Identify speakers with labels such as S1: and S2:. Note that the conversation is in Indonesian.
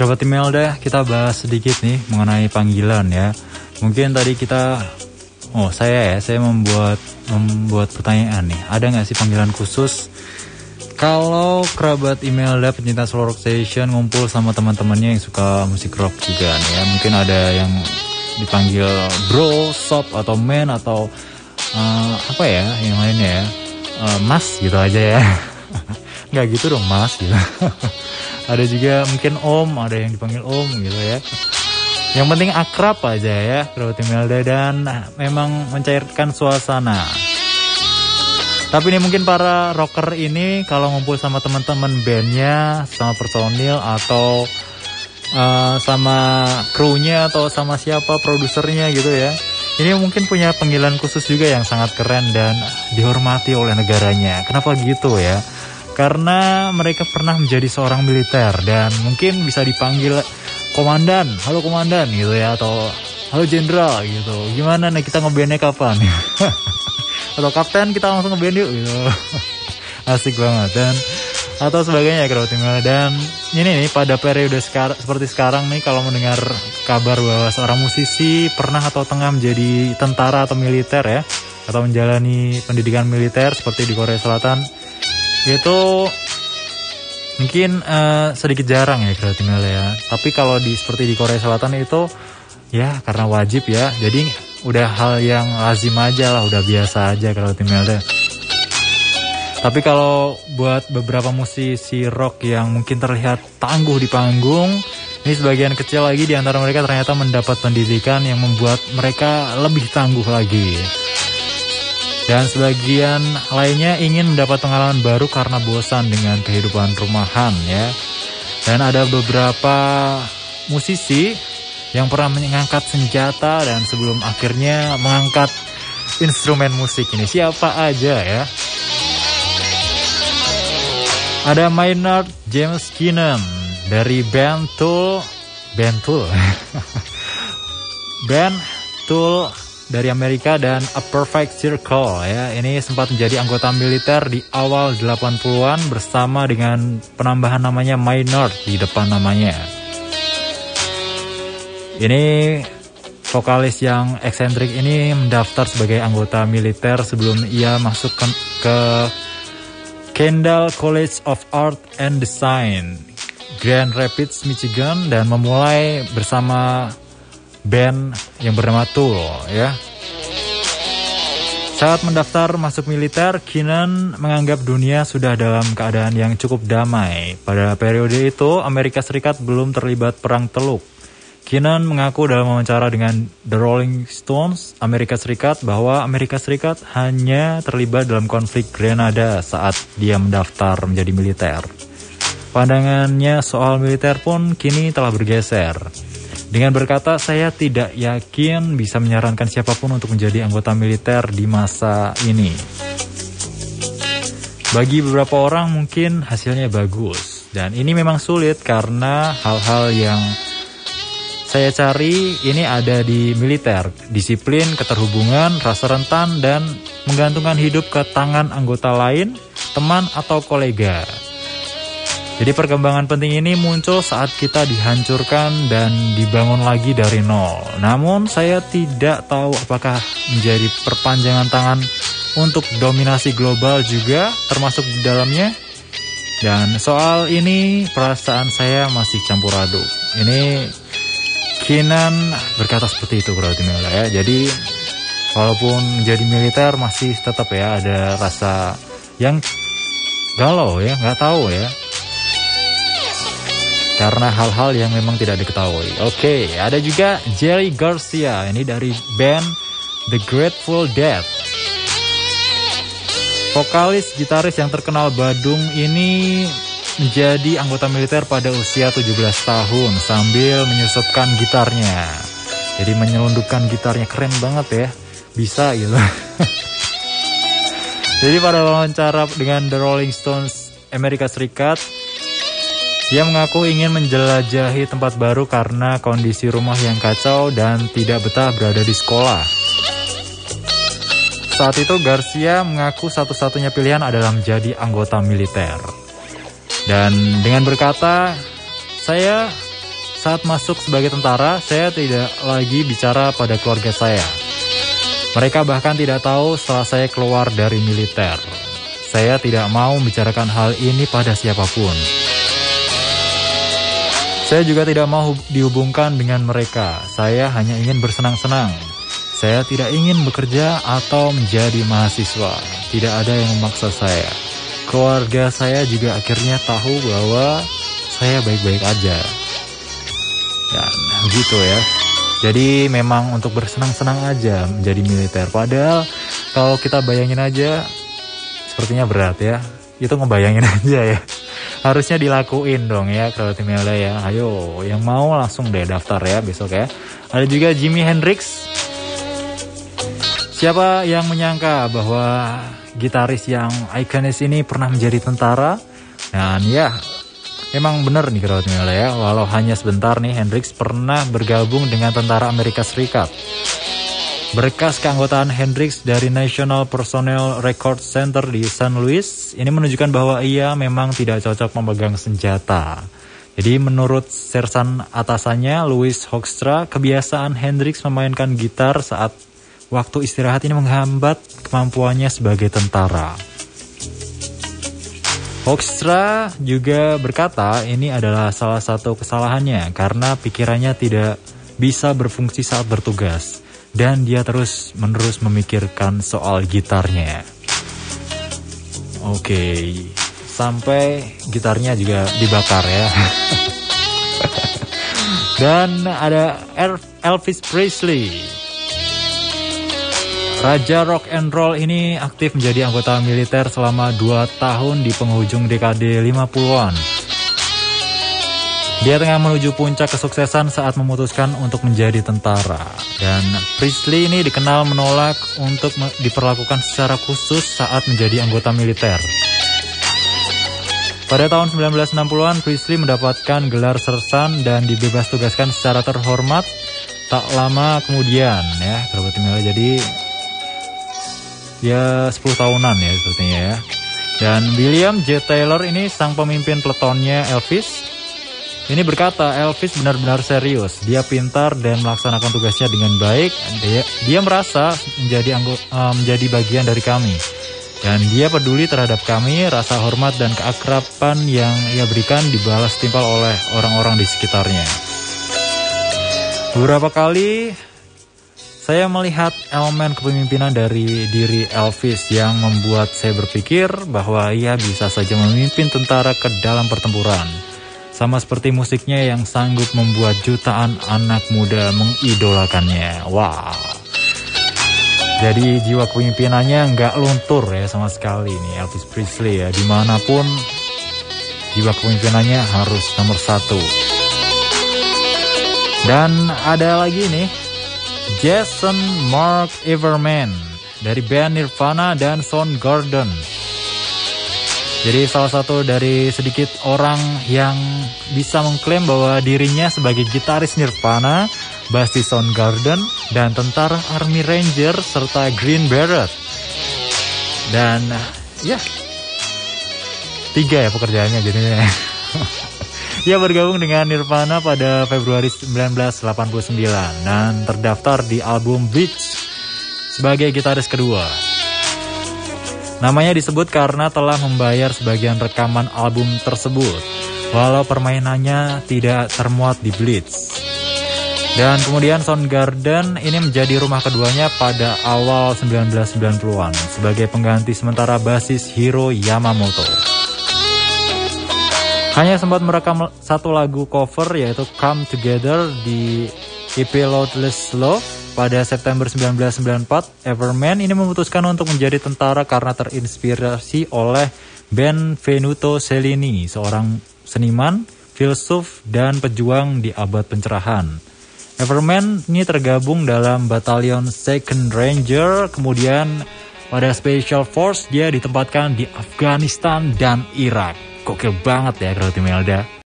S1: kerabat Imelda, kita bahas sedikit nih mengenai panggilan ya. Mungkin tadi kita, oh saya ya, saya membuat membuat pertanyaan nih. Ada nggak sih panggilan khusus kalau kerabat Imelda pencinta slow rock station ngumpul sama teman-temannya yang suka musik rock juga nih ya. Mungkin ada yang dipanggil bro, sob atau man atau uh, apa ya yang lainnya ya. Uh, mas gitu aja ya. Nggak gitu dong mas gitu. ada juga mungkin om ada yang dipanggil om gitu ya. Yang penting akrab aja ya kerabat Imelda dan memang mencairkan suasana. Tapi ini mungkin para rocker ini kalau ngumpul sama teman-teman bandnya sama personil atau uh, sama krunya atau sama siapa produsernya gitu ya ini mungkin punya panggilan khusus juga yang sangat keren dan dihormati oleh negaranya. Kenapa gitu ya karena mereka pernah menjadi seorang militer dan mungkin bisa dipanggil komandan, halo komandan gitu ya atau halo jenderal gitu. Gimana nih kita ngebandnya kapan? atau kapten kita langsung ngeband yuk gitu. Asik banget dan atau sebagainya ya timnya dan ini nih pada periode sekar seperti sekarang nih kalau mendengar kabar bahwa seorang musisi pernah atau tengah menjadi tentara atau militer ya atau menjalani pendidikan militer seperti di Korea Selatan itu mungkin uh, sedikit jarang ya kreatif ya. Tapi kalau di seperti di Korea Selatan itu ya karena wajib ya. Jadi udah hal yang lazim aja lah, udah biasa aja kreatif ya. Tapi kalau buat beberapa musisi rock yang mungkin terlihat tangguh di panggung, ini sebagian kecil lagi di antara mereka ternyata mendapat pendidikan yang membuat mereka lebih tangguh lagi. Dan sebagian lainnya ingin mendapat pengalaman baru karena bosan dengan kehidupan rumahan ya. Dan ada beberapa musisi yang pernah mengangkat senjata dan sebelum akhirnya mengangkat instrumen musik ini. Siapa aja ya? Ada Maynard James Keenan dari band Tool, band Tool, band Tool dari Amerika dan A Perfect Circle ya. Ini sempat menjadi anggota militer di awal 80-an bersama dengan penambahan namanya Maynard di depan namanya. Ini vokalis yang eksentrik ini mendaftar sebagai anggota militer sebelum ia masuk ke, ke Kendall College of Art and Design, Grand Rapids, Michigan dan memulai bersama band yang bernama Tool ya. Saat mendaftar masuk militer, Keenan menganggap dunia sudah dalam keadaan yang cukup damai. Pada periode itu, Amerika Serikat belum terlibat perang teluk. Keenan mengaku dalam wawancara dengan The Rolling Stones, Amerika Serikat, bahwa Amerika Serikat hanya terlibat dalam konflik Grenada saat dia mendaftar menjadi militer. Pandangannya soal militer pun kini telah bergeser. Dengan berkata, saya tidak yakin bisa menyarankan siapa pun untuk menjadi anggota militer di masa ini. Bagi beberapa orang mungkin hasilnya bagus. Dan ini memang sulit karena hal-hal yang saya cari ini ada di militer. Disiplin, keterhubungan, rasa rentan, dan menggantungkan hidup ke tangan anggota lain, teman, atau kolega. Jadi perkembangan penting ini muncul saat kita dihancurkan dan dibangun lagi dari nol. Namun saya tidak tahu apakah menjadi perpanjangan tangan untuk dominasi global juga termasuk di dalamnya. Dan soal ini perasaan saya masih campur aduk. Ini Kinan berkata seperti itu kalau ya. Jadi walaupun menjadi militer masih tetap ya ada rasa yang galau ya, nggak tahu ya karena hal-hal yang memang tidak diketahui. Oke, okay, ada juga Jerry Garcia, ini dari band The Grateful Dead. Vokalis gitaris yang terkenal Badung ini menjadi anggota militer pada usia 17 tahun sambil menyusupkan gitarnya. Jadi menyelundupkan gitarnya keren banget ya. Bisa gitu. Jadi pada wawancara dengan The Rolling Stones Amerika Serikat, ia mengaku ingin menjelajahi tempat baru karena kondisi rumah yang kacau dan tidak betah berada di sekolah. Saat itu Garcia mengaku satu-satunya pilihan adalah menjadi anggota militer. Dan dengan berkata, saya saat masuk sebagai tentara, saya tidak lagi bicara pada keluarga saya. Mereka bahkan tidak tahu setelah saya keluar dari militer. Saya tidak mau membicarakan hal ini pada siapa pun. Saya juga tidak mau dihubungkan dengan mereka. Saya hanya ingin bersenang-senang. Saya tidak ingin bekerja atau menjadi mahasiswa. Tidak ada yang memaksa saya. Keluarga saya juga akhirnya tahu bahwa saya baik-baik aja. Ya, gitu ya. Jadi memang untuk bersenang-senang aja menjadi militer. Padahal kalau kita bayangin aja, sepertinya berat ya. Itu ngebayangin aja ya. Harusnya dilakuin dong ya kalau tim ya. Ayo, yang mau langsung deh daftar ya besok ya. Ada juga Jimi Hendrix. Siapa yang menyangka bahwa gitaris yang ikonis ini pernah menjadi tentara? Dan ya, Emang bener nih Crowd ya, walau hanya sebentar nih Hendrix pernah bergabung dengan tentara Amerika Serikat. Berkas keanggotaan Hendrix dari National Personnel Record Center di San Luis ini menunjukkan bahwa ia memang tidak cocok memegang senjata. Jadi menurut sersan atasannya Louis Hoekstra, kebiasaan Hendrix memainkan gitar saat waktu istirahat ini menghambat kemampuannya sebagai tentara. Hoekstra juga berkata ini adalah salah satu kesalahannya karena pikirannya tidak bisa berfungsi saat bertugas dan dia terus menerus memikirkan soal gitarnya. Oke, sampai gitarnya juga dibakar ya. dan ada Elvis Presley Raja rock and roll ini aktif menjadi anggota militer selama 2 tahun di penghujung dekade 50-an. Dia tengah menuju puncak kesuksesan saat memutuskan untuk menjadi tentara. Dan Priestley ini dikenal menolak untuk diperlakukan secara khusus saat menjadi anggota militer. Pada tahun 1960-an, Priestley mendapatkan gelar sersan dan dibebas tugaskan secara terhormat tak lama kemudian ya, Jadi ya 10 tahunan ya sepertinya ya. Dan William J. Taylor ini sang pemimpin peletonnya Elvis. Ini berkata Elvis benar-benar serius. Dia pintar dan melaksanakan tugasnya dengan baik. Dia, dia merasa menjadi anggo, uh, menjadi bagian dari kami. Dan dia peduli terhadap kami, rasa hormat dan keakraban yang ia berikan dibalas timpal oleh orang-orang di sekitarnya. Beberapa kali saya melihat elemen kepemimpinan dari diri Elvis yang membuat saya berpikir bahwa ia bisa saja memimpin tentara ke dalam pertempuran. Sama seperti musiknya yang sanggup membuat jutaan anak muda mengidolakannya. Wow. Jadi jiwa kepemimpinannya nggak luntur ya sama sekali nih Elvis Presley ya. Di mana pun jiwa kepemimpinannya harus nomor satu. Dan ada lagi nih Jason Mark Everman dari band Nirvana dan Soundgarden. Jadi salah satu dari sedikit orang yang bisa mengklaim bahwa dirinya sebagai gitaris Nirvana, bassist Soundgarden, dan tentara Army Ranger serta Green Beret. Dan ya, tiga ya pekerjaannya jadinya. Ia bergabung dengan Nirvana pada Februari 1989 dan terdaftar di album Beach sebagai gitaris kedua. Namanya disebut karena telah membayar sebagian rekaman album tersebut, walau permainannya tidak termuat di Blitz. Dan kemudian Soundgarden ini menjadi rumah keduanya pada awal 1990-an sebagai pengganti sementara basis Hiro Yamamoto. Hanya sempat merekam satu lagu cover yaitu Come Together di EP Loadless Love pada September 1994. Everman ini memutuskan untuk menjadi tentara karena terinspirasi oleh Benvenuto Cellini, seorang seniman, filsuf, dan pejuang di abad pencerahan. Everman ini tergabung dalam batalion Second Ranger, kemudian pada Special Force dia ditempatkan di Afghanistan dan Irak. Gokil banget ya kalau tim.